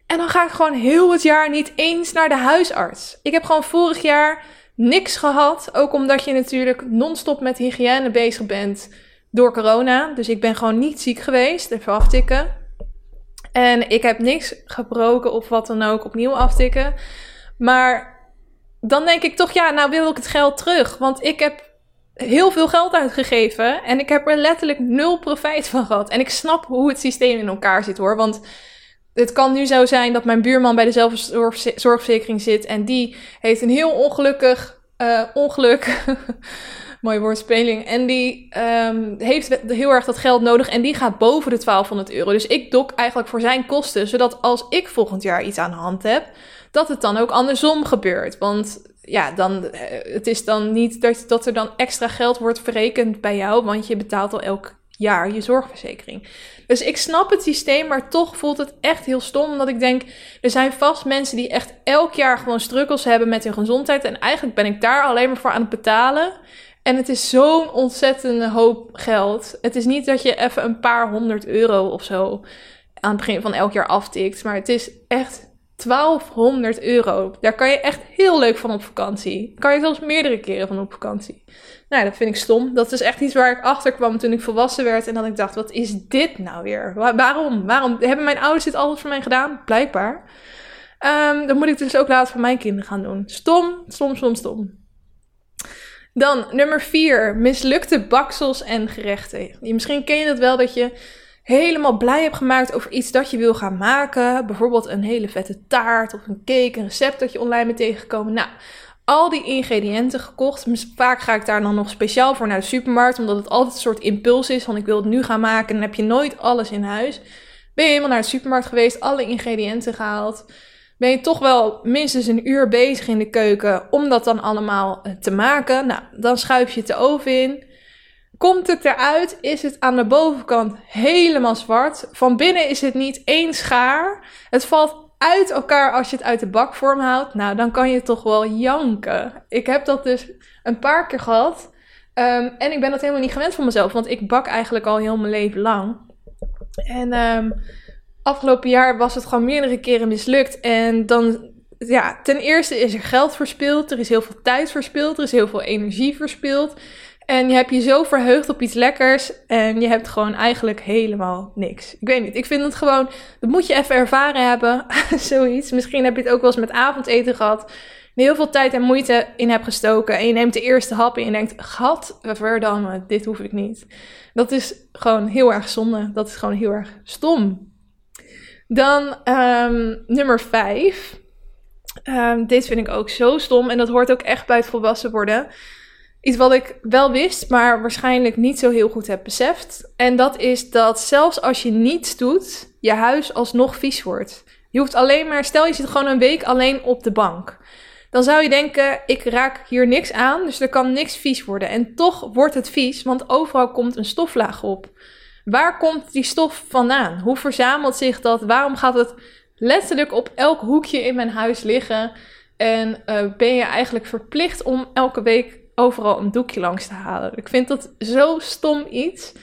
En dan ga ik gewoon heel het jaar niet eens naar de huisarts. Ik heb gewoon vorig jaar niks gehad. Ook omdat je natuurlijk non-stop met hygiëne bezig bent door corona. Dus ik ben gewoon niet ziek geweest. Even aftikken. En ik heb niks gebroken of wat dan ook opnieuw aftikken. Maar dan denk ik toch, ja, nou wil ik het geld terug. Want ik heb heel veel geld uitgegeven. En ik heb er letterlijk nul profijt van gehad. En ik snap hoe het systeem in elkaar zit hoor. Want het kan nu zo zijn dat mijn buurman bij dezelfde zorgverzekering zit en die heeft een heel ongelukkig uh, ongeluk. Mooie woordspeling. En die um, heeft heel erg dat geld nodig en die gaat boven de 1200 euro. Dus ik dok eigenlijk voor zijn kosten, zodat als ik volgend jaar iets aan de hand heb, dat het dan ook andersom gebeurt. Want ja, dan, eh, het is dan niet dat, dat er dan extra geld wordt verrekend bij jou, want je betaalt al elk jaar je zorgverzekering. Dus ik snap het systeem, maar toch voelt het echt heel stom. Omdat ik denk, er zijn vast mensen die echt elk jaar gewoon struggles hebben met hun gezondheid. En eigenlijk ben ik daar alleen maar voor aan het betalen. En het is zo'n ontzettende hoop geld. Het is niet dat je even een paar honderd euro of zo aan het begin van elk jaar aftikt. Maar het is echt 1200 euro. Daar kan je echt heel leuk van op vakantie. Kan je zelfs meerdere keren van op vakantie. Nou, dat vind ik stom. Dat is echt iets waar ik achter kwam toen ik volwassen werd. En dat ik dacht, wat is dit nou weer? waarom? Waarom hebben mijn ouders dit altijd voor mij gedaan? Blijkbaar. Um, dan moet ik dus ook later voor mijn kinderen gaan doen. Stom, stom, stom, stom. Dan nummer 4. Mislukte baksels en gerechten. Misschien ken je dat wel dat je helemaal blij hebt gemaakt over iets dat je wil gaan maken. Bijvoorbeeld een hele vette taart of een cake, een recept dat je online bent tegengekomen. Nou, al die ingrediënten gekocht. Vaak ga ik daar dan nog speciaal voor naar de supermarkt, omdat het altijd een soort impuls is van ik wil het nu gaan maken en dan heb je nooit alles in huis. Ben je helemaal naar de supermarkt geweest, alle ingrediënten gehaald. Ben je toch wel minstens een uur bezig in de keuken om dat dan allemaal eh, te maken. Nou, dan schuif je het de oven in. Komt het eruit, is het aan de bovenkant helemaal zwart. Van binnen is het niet één schaar. Het valt uit elkaar als je het uit de bakvorm houdt. Nou, dan kan je toch wel janken. Ik heb dat dus een paar keer gehad. Ehm, en ik ben dat helemaal niet gewend van mezelf, want ik bak eigenlijk al heel mijn leven lang. En um, afgelopen jaar was het gewoon meerdere keren mislukt. En dan, ja, ten eerste is er geld verspild, er is heel veel tijd verspild, er is heel veel energie verspild. En je hebt je zo verheugd op iets lekkers en je hebt gewoon eigenlijk helemaal niks. Ik weet niet, ik vind het gewoon, dat moet je even ervaren hebben, zoiets. Misschien heb je het ook wel eens met avondeten gehad. heel veel tijd en moeite in hebt gestoken. En je neemt de eerste hap en je denkt, gat, verdamme, dit hoef ik niet. Dat is gewoon heel erg zonde. Dat is gewoon heel erg stom. Dan um, nummer vijf. Um, dit vind ik ook zo stom en dat hoort ook echt bij het volwassen worden. Iets wat ik wel wist, maar waarschijnlijk niet zo heel goed heb beseft. En dat is dat zelfs als je niets doet, je huis alsnog vies wordt. Je hoeft alleen maar, stel je zit gewoon een week alleen op de bank. Dan zou je denken, ik raak hier niks aan, dus er kan niks vies worden. En toch wordt het vies, want overal komt een stoflaag op. Waar komt die stof vandaan? Hoe verzamelt zich dat? Waarom gaat het letterlijk op elk hoekje in mijn huis liggen? En uh, ben je eigenlijk verplicht om elke week overal een doekje langs te halen? Ik vind dat zo stom iets.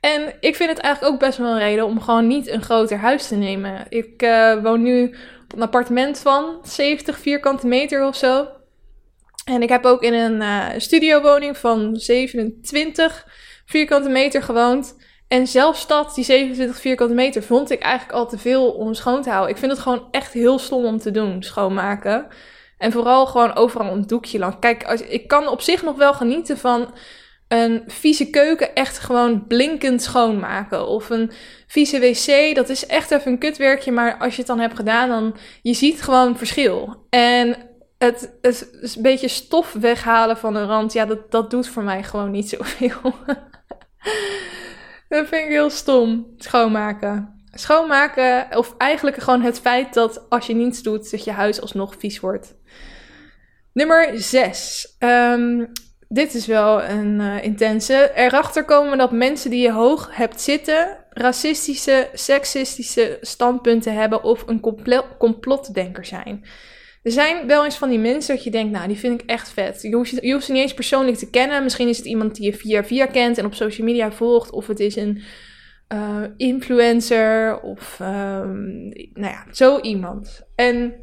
En ik vind het eigenlijk ook best wel een reden om gewoon niet een groter huis te nemen. Ik uh, woon nu op een appartement van 70 vierkante meter of zo. En ik heb ook in een uh, studiowoning van 27 vierkante meter gewoond. En zelfs dat, die 27 vierkante meter, vond ik eigenlijk al te veel om schoon te houden. Ik vind het gewoon echt heel stom om te doen, schoonmaken. En vooral gewoon overal een doekje lang. Kijk, als, ik kan op zich nog wel genieten van een vieze keuken echt gewoon blinkend schoonmaken. Of een vieze wc, dat is echt even een kutwerkje. Maar als je het dan hebt gedaan, dan je ziet gewoon verschil. En het, het, een beetje stof weghalen van de rand, ja, dat, dat doet voor mij gewoon niet zoveel. Dat vind ik heel stom. Schoonmaken. Schoonmaken, of eigenlijk gewoon het feit dat als je niets doet, dat je huis alsnog vies wordt. Nummer 6. Ehm, dit is wel een uh, intense. Erachter komen dat mensen die je hoog hebt zitten, racistische, seksistische standpunten hebben of een complotdenker zijn. Er zijn wel eens van die mensen dat je denkt, nou, die vind ik echt vet. Je hoeft, je ze niet eens persoonlijk te kennen. Misschien is het iemand die je via via kent en op social media volgt. Of het is een uh, influencer of um, nou ja, zo iemand. En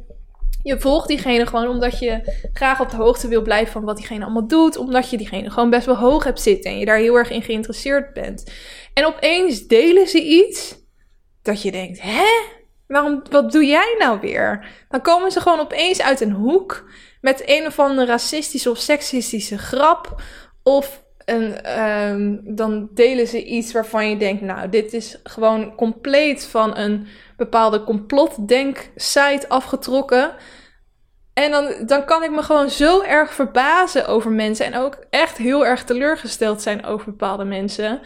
je volgt diegene gewoon omdat je graag op de hoogte wil blijven van wat diegene allemaal doet. Omdat je diegene gewoon best wel hoog hebt zitten en je daar heel erg in geïnteresseerd bent. En opeens delen ze iets dat je denkt, hè? Waarom, wat doe jij nou weer? Dan komen ze gewoon opeens uit een hoek met een of andere racistische of seksistische grap. Of een, um, dan delen ze iets waarvan je denkt, nou, dit is gewoon compleet van een bepaalde complotdenk-site afgetrokken. En dan, dan kan ik me gewoon zo erg verbazen over mensen. En ook echt heel erg teleurgesteld zijn over bepaalde mensen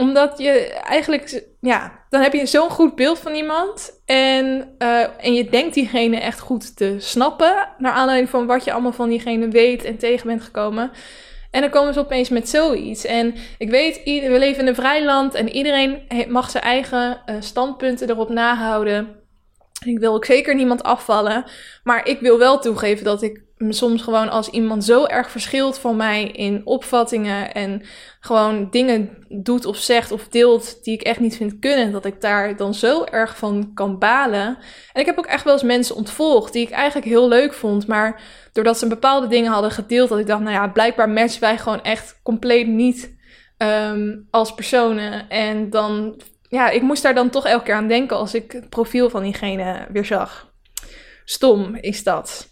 omdat je eigenlijk, ja, dan heb je zo'n goed beeld van iemand. En, uh, en je denkt diegene echt goed te snappen. Naar aanleiding van wat je allemaal van diegene weet en tegen bent gekomen. En dan komen ze opeens met zoiets. En ik weet, we leven in een vrij land en iedereen mag zijn eigen uh, standpunten erop nahouden. Ik wil ook zeker niemand afvallen. Maar ik wil wel toegeven dat ik soms gewoon als iemand zo erg verschilt van mij in opvattingen en gewoon dingen doet of zegt of deelt die ik echt niet vind kunnen, dat ik daar dan zo erg van kan balen. En ik heb ook echt wel eens mensen ontvolgd die ik eigenlijk heel leuk vond, maar doordat ze bepaalde dingen hadden gedeeld, dat ik dacht, nou ja, blijkbaar matchen wij gewoon echt compleet niet um, als personen. En dan ja, ik moest daar dan toch elke keer aan denken als ik het profiel van diegene weer zag. Stom is dat.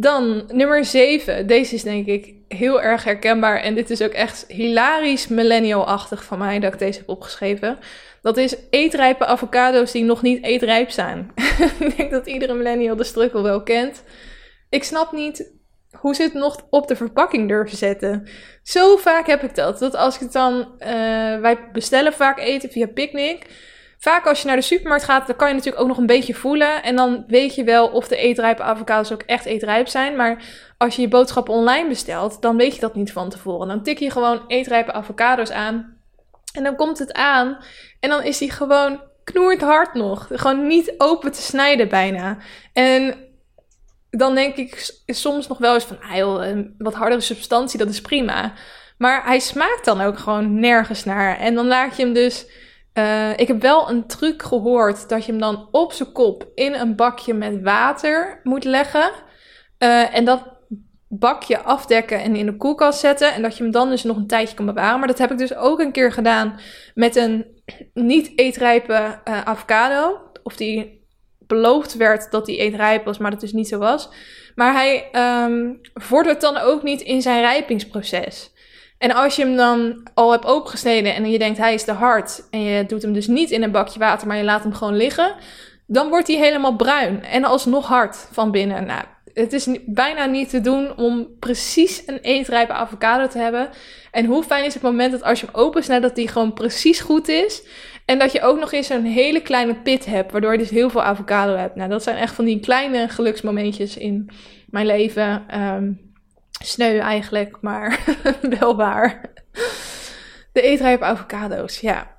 Dan nummer 7. Deze is denk ik heel erg herkenbaar. En dit is ook echt hilarisch millennial-achtig van mij dat ik deze heb opgeschreven. Dat is eetrijpe avocado's die nog niet eetrijp zijn. ik denk dat iedere millennial de struggle wel kent. Ik snap niet hoe ze het nog op de verpakking durven zetten. Zo vaak heb ik dat. Dat als ik dan. Uh, wij bestellen vaak eten via Picnic. Vaak als je naar de supermarkt gaat, dan kan je natuurlijk ook nog een beetje voelen. En dan weet je wel of de eetrijpe avocados ook echt eetrijp zijn. Maar als je je boodschappen online bestelt, dan weet je dat niet van tevoren. Dan tik je gewoon eetrijpe avocados aan. En dan komt het aan. En dan is die gewoon knoerd hard nog. Gewoon niet open te snijden bijna. En dan denk ik soms nog wel eens van, ah een wat hardere substantie, dat is prima. Maar hij smaakt dan ook gewoon nergens naar. En dan laat je hem dus. Uh, ik heb wel een truc gehoord dat je hem dan op zijn kop in een bakje met water moet leggen. Uh, en dat bakje afdekken en in de koelkast zetten. En dat je hem dan dus nog een tijdje kan bewaren. Maar dat heb ik dus ook een keer gedaan met een niet eetrijpe uh, avocado. Of die beloofd werd dat hij eetrijp was, maar dat dus niet zo was. Maar hij um, vordert dan ook niet in zijn rijpingsproces. En als je hem dan al hebt opengesneden en je denkt hij is te hard en je doet hem dus niet in een bakje water, maar je laat hem gewoon liggen, dan wordt hij helemaal bruin en alsnog hard van binnen. Nou, het is bijna niet te doen om precies een eetrijpe avocado te hebben. En hoe fijn is het moment dat als je hem opensnijdt, dat die gewoon precies goed is. En dat je ook nog eens een hele kleine pit hebt, waardoor je dus heel veel avocado hebt. Nou, dat zijn echt van die kleine geluksmomentjes in mijn leven. Um, sneu eigenlijk, maar wel waar. De eetrijpe avocado's, ja.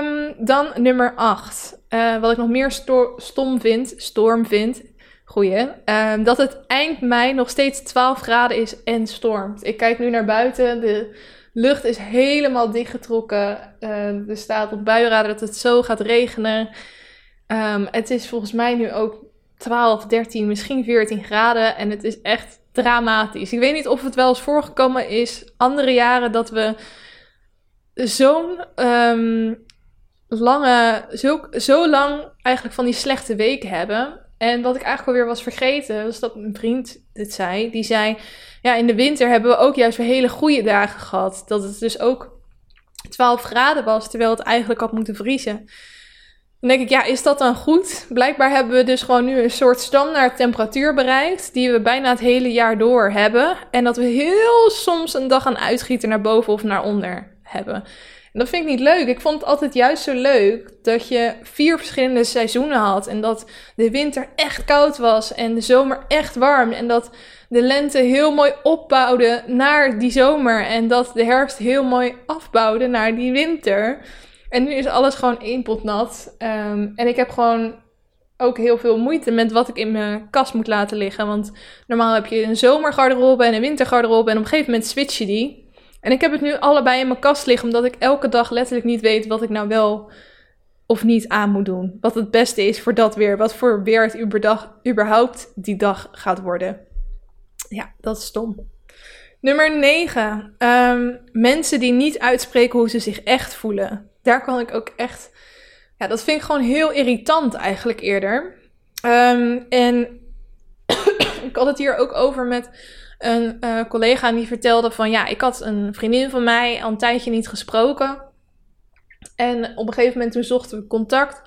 Um, dan nummer 8. Uh, eh, wat ik nog meer stom vind, storm vind. Goeie. Um, dat het eind mei nog steeds 12 graden is en stormt. Ik kijk nu naar buiten. De lucht is helemaal dichtgetrokken. Uh, er staat op buienraden dat het zo gaat regenen. Het is volgens mij nu ook 12, 13, misschien 14 graden. En het is echt dramatisch. Ik weet niet of het wel eens voorgekomen is andere jaren dat we zo'n um, lange, zo, zo lang eigenlijk van die slechte weken hebben. En wat ik eigenlijk alweer was vergeten, was dat mijn vriend dit zei. Die zei, ja, in de winter hebben we ook juist weer hele goede dagen gehad. Dat het dus ook 12 graden was, terwijl het eigenlijk had moeten vriezen. Dan denk ik, ja, is dat dan goed? Blijkbaar hebben we dus gewoon nu een soort standaard temperatuur bereikt, die we bijna het hele jaar door hebben. En dat we heel soms een dag aan uitgieten naar boven of naar onder hebben dat vind ik niet leuk. Ik vond het altijd juist zo leuk dat je vier verschillende seizoenen had. En dat de winter echt koud was en de zomer echt warm. En dat de lente heel mooi opbouwde naar die zomer. En dat de herfst heel mooi afbouwde naar die winter. En nu is alles gewoon één pot nat. Ehm, en ik heb gewoon ook heel veel moeite met wat ik in mijn kast moet laten liggen. Want normaal heb je een zomergarderobe en een wintergarderobe. En op een gegeven moment switch je die. En ik heb het nu allebei in mijn kast liggen, omdat ik elke dag letterlijk niet weet wat ik nou wel of niet aan moet doen. Wat het beste is voor dat weer. Wat voor weer het überhaupt die dag gaat worden. Ja, dat is stom. Nummer 9. Ehm, mensen die niet uitspreken hoe ze zich echt voelen. Daar kan ik ook echt. Ja, dat vind ik gewoon heel irritant eigenlijk eerder. Um, en ik had het hier ook over met een uh, collega die vertelde van ja, ik had een vriendin van mij al een tijdje niet gesproken. En op een gegeven moment toen zochten we contact.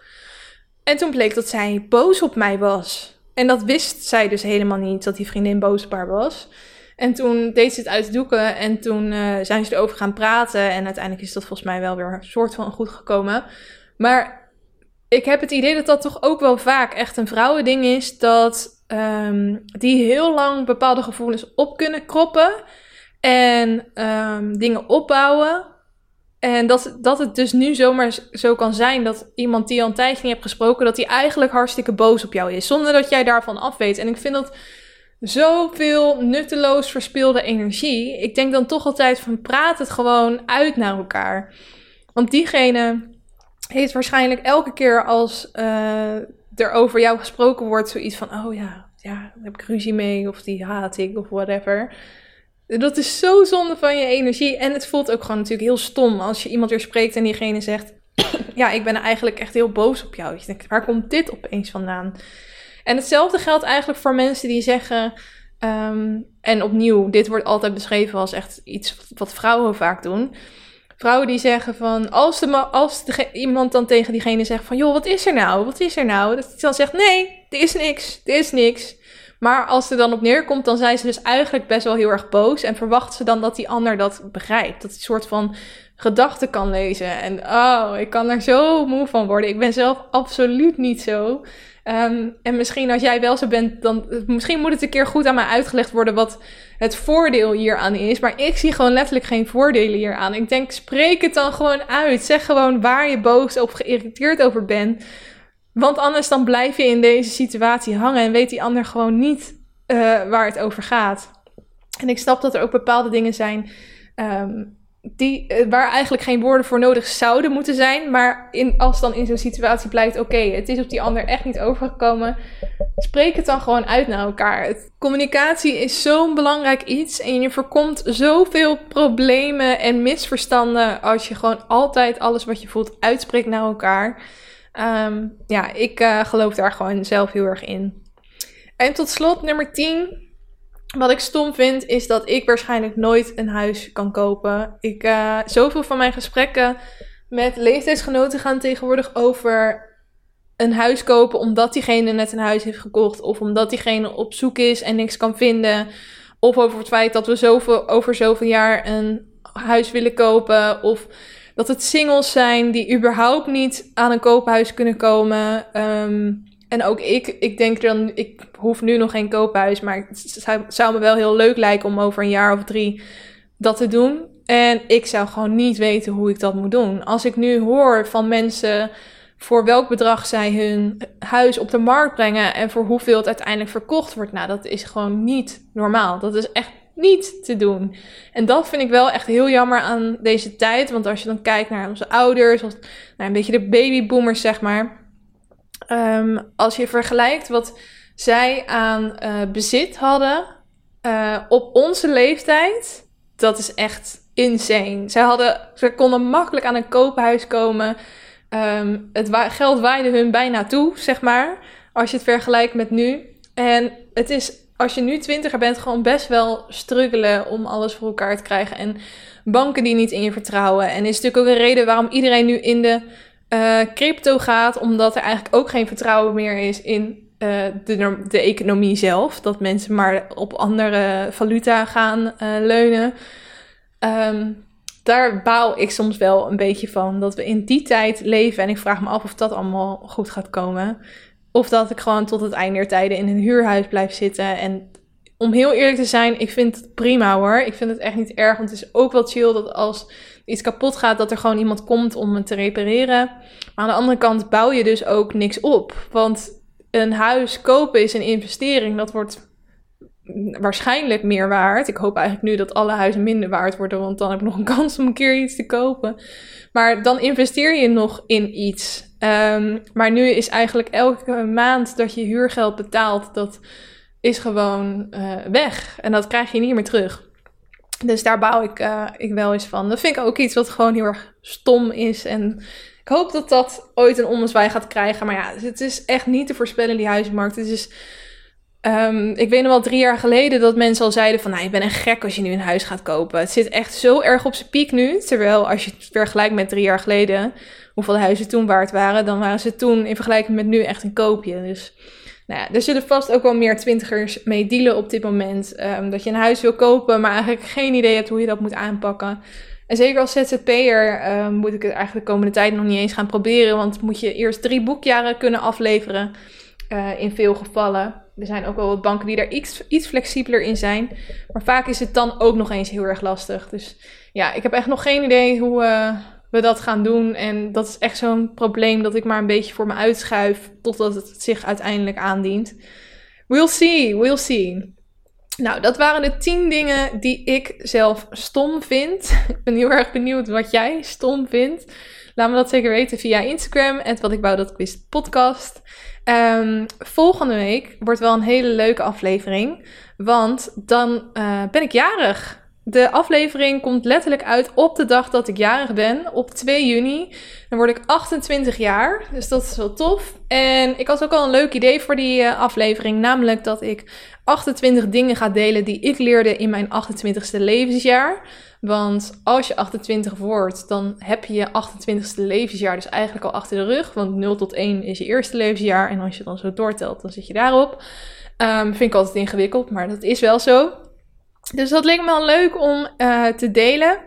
En toen bleek dat zij boos op mij was. En dat wist zij dus helemaal niet, dat die vriendin boos op haar was. En toen deed ze het uit doeken en toen uh, zijn ze erover gaan praten. En uiteindelijk is dat volgens mij wel weer een soort van goed gekomen. Maar ik heb het idee dat dat toch ook wel vaak echt een vrouwending is. Dat um, die heel lang bepaalde gevoelens op kunnen kroppen. En ehm, dingen opbouwen. En dat, dat het dus nu zomaar zo kan zijn dat iemand die al een tijdje niet hebt gesproken, dat hij eigenlijk hartstikke boos op jou is. Zonder dat jij daarvan af weet. En ik vind dat zoveel nutteloos verspilde energie. Ik denk dan toch altijd van praat het gewoon uit naar elkaar. Want diegene heeft waarschijnlijk elke keer als uh, er over jou gesproken wordt zoiets van: oh ja, ja, daar heb ik ruzie mee of die haat ik of whatever. Dat is zo zonde van je energie. En het voelt ook gewoon natuurlijk heel stom als je iemand weer spreekt en diegene zegt: Ja, ik ben eigenlijk echt heel boos op jou. Je denkt: Waar komt dit opeens vandaan? En hetzelfde geldt eigenlijk voor mensen die zeggen. Um, en opnieuw, dit wordt altijd beschreven als echt iets wat vrouwen vaak doen. Vrouwen die zeggen van, als, de, als iemand dan tegen diegene zegt van, joh, wat is er nou? Wat is er nou? Dat hij dan zegt, nee, er is niks, er is niks. Maar als er dan op neerkomt, dan zijn ze dus eigenlijk best wel heel erg boos. En verwachten ze dan dat die ander dat begrijpt. Dat een soort van gedachten kan lezen. En oh, ik kan er zo moe van worden. Ik ben zelf absoluut niet zo. Um, en misschien als jij wel zo bent, dan misschien moet het een keer goed aan mij uitgelegd worden wat het voordeel hieraan is. Maar ik zie gewoon letterlijk geen voordelen hieraan. Ik denk, spreek het dan gewoon uit. Zeg gewoon waar je boos of geïrriteerd over bent. Want anders dan blijf je in deze situatie hangen en weet die ander gewoon niet uh, waar het over gaat. En ik snap dat er ook bepaalde dingen zijn um, die, eh, waar eigenlijk geen woorden voor nodig zouden moeten zijn. Maar in, als dan in zo'n situatie blijkt, oké, het is op die ander echt niet overgekomen. Spreek het dan gewoon uit naar elkaar. Communicatie is zo'n belangrijk iets. En je voorkomt zoveel problemen en misverstanden als je gewoon altijd alles wat je voelt uitspreekt naar elkaar. Um, ja, ik uh, geloof daar gewoon zelf heel erg in. En tot slot, nummer 10. Wat ik stom vind, is dat ik waarschijnlijk nooit een huis kan kopen. Ik, uh, zoveel van mijn gesprekken met leeftijdsgenoten gaan tegenwoordig over een huis kopen omdat diegene net een huis heeft gekocht. Of omdat diegene op zoek is en niks kan vinden. Of over het feit dat we zoveel, over zoveel jaar een huis willen kopen. Of dat het singles zijn die überhaupt niet aan een koophuis kunnen komen. Um, en ook ik, ik denk dan, ik hoef nu nog geen koophuis, maar het zou, zou, me wel heel leuk lijken om over een jaar of drie dat te doen. En ik zou gewoon niet weten hoe ik dat moet doen. Als ik nu hoor van mensen voor welk bedrag zij hun huis op de markt brengen en voor hoeveel het uiteindelijk verkocht wordt, nou, dat is gewoon niet normaal. Dat is echt niet te doen. En dat vind ik wel echt heel jammer aan deze tijd. Want als je dan kijkt naar onze ouders, of nou, een beetje de babyboomers, zeg maar Um, als je vergelijkt wat zij aan uh, bezit hadden uh, op onze leeftijd, dat is echt insane. Zij hadden, ze konden makkelijk aan een koophuis komen. Um, het geld waaide hun bijna toe, zeg maar. Als je het vergelijkt met nu. En het is, als je nu twintiger bent, gewoon best wel struggelen om alles voor elkaar te krijgen. En banken die niet in je vertrouwen. En is natuurlijk ook een reden waarom iedereen nu in de uh, crypto gaat, omdat er eigenlijk ook geen vertrouwen meer is in uh, de, de economie zelf. Dat mensen maar op andere valuta gaan uh, leunen. Um, daar baal ik soms wel een beetje van. Dat we in die tijd leven. En ik vraag me af of dat allemaal goed gaat komen. Of dat ik gewoon tot het einde der tijden in een huurhuis blijf zitten. En om heel eerlijk te zijn, ik vind het prima hoor. Ik vind het echt niet erg. Want het is ook wel chill dat als iets kapot gaat, dat er gewoon iemand komt om het te repareren. Maar aan de andere kant bouw je dus ook niks op. Want een huis kopen is een investering. Dat wordt waarschijnlijk meer waard. Ik hoop eigenlijk nu dat alle huizen minder waard worden, want dan heb ik nog een kans om een keer iets te kopen. Maar dan investeer je nog in iets. Um, maar nu is eigenlijk elke maand dat je huurgeld betaalt, dat is gewoon uh, weg. En dat krijg je niet meer terug. Dus daar bouw ik, uh, ik wel eens van. Dat vind ik ook iets wat gewoon heel erg stom is. En ik hoop dat dat ooit een ommezwaai gaat krijgen. Maar ja, het is echt niet te voorspellen, die huizenmarkt. Het is... Um, ik weet nog wel drie jaar geleden dat mensen al zeiden van... nou, je bent een gek als je nu een huis gaat kopen. Het zit echt zo erg op zijn piek nu. Terwijl als je het vergelijkt met drie jaar geleden... hoeveel huizen toen waard waren... dan waren ze toen in vergelijking met nu echt een koopje. Dus nou er zullen vast ook wel meer twintigers mee dealen op dit moment. Um, dat je een huis wil kopen, maar eigenlijk geen idee hebt hoe je dat moet aanpakken. En zeker als ZZP'er um, moet ik het eigenlijk de komende tijd nog niet eens gaan proberen. Want moet je eerst drie boekjaren kunnen afleveren uh, in veel gevallen. er zijn ook wel wat banken die daar iets, iets flexibeler in zijn. Maar vaak is het dan ook nog eens heel erg lastig. Dus ja, ik heb echt nog geen idee hoe uh, we dat gaan doen. En dat is echt zo'n probleem dat ik maar een beetje voor me uitschuif totdat het zich uiteindelijk aandient. We'll see, we'll see. Nou, dat waren de 10 dingen die ik zelf stom vind. ik ben heel erg benieuwd wat jij stom vindt. Laat me dat zeker weten via Instagram. En wat ik wou dat wist podcast. Um, volgende week wordt wel een hele leuke aflevering. Want dan uh, ben ik jarig. De aflevering komt letterlijk uit op de dag dat ik jarig ben, op 2 juni. Dan word ik 28 jaar, dus dat is wel tof. En ik had ook al een leuk idee voor die uh, aflevering, namelijk dat ik 28 dingen ga delen die ik leerde in mijn 28ste levensjaar. Want als je 28 wordt, dan heb je je 28ste levensjaar dus eigenlijk al achter de rug. Want 0 tot 1 is je eerste levensjaar. En als je dan zo doortelt, dan zit je daarop. Um, vind ik altijd ingewikkeld, maar dat is wel zo. Dus dat leek me wel leuk om uh, te delen.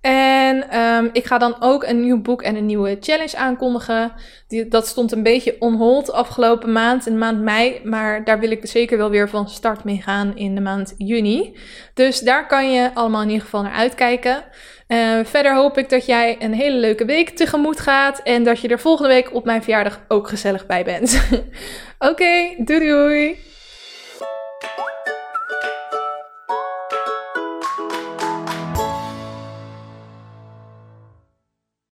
En um, ik ga dan ook een nieuw boek en een nieuwe challenge aankondigen. Die, dat stond een beetje on hold afgelopen maand, in de maand mei. Maar daar wil ik zeker wel weer van start mee gaan in de maand juni. Dus daar kan je allemaal in ieder geval naar uitkijken. Uh, verder hoop ik dat jij een hele leuke week tegemoet gaat. En dat je er volgende week op mijn verjaardag ook gezellig bij bent. Oké, doei doei!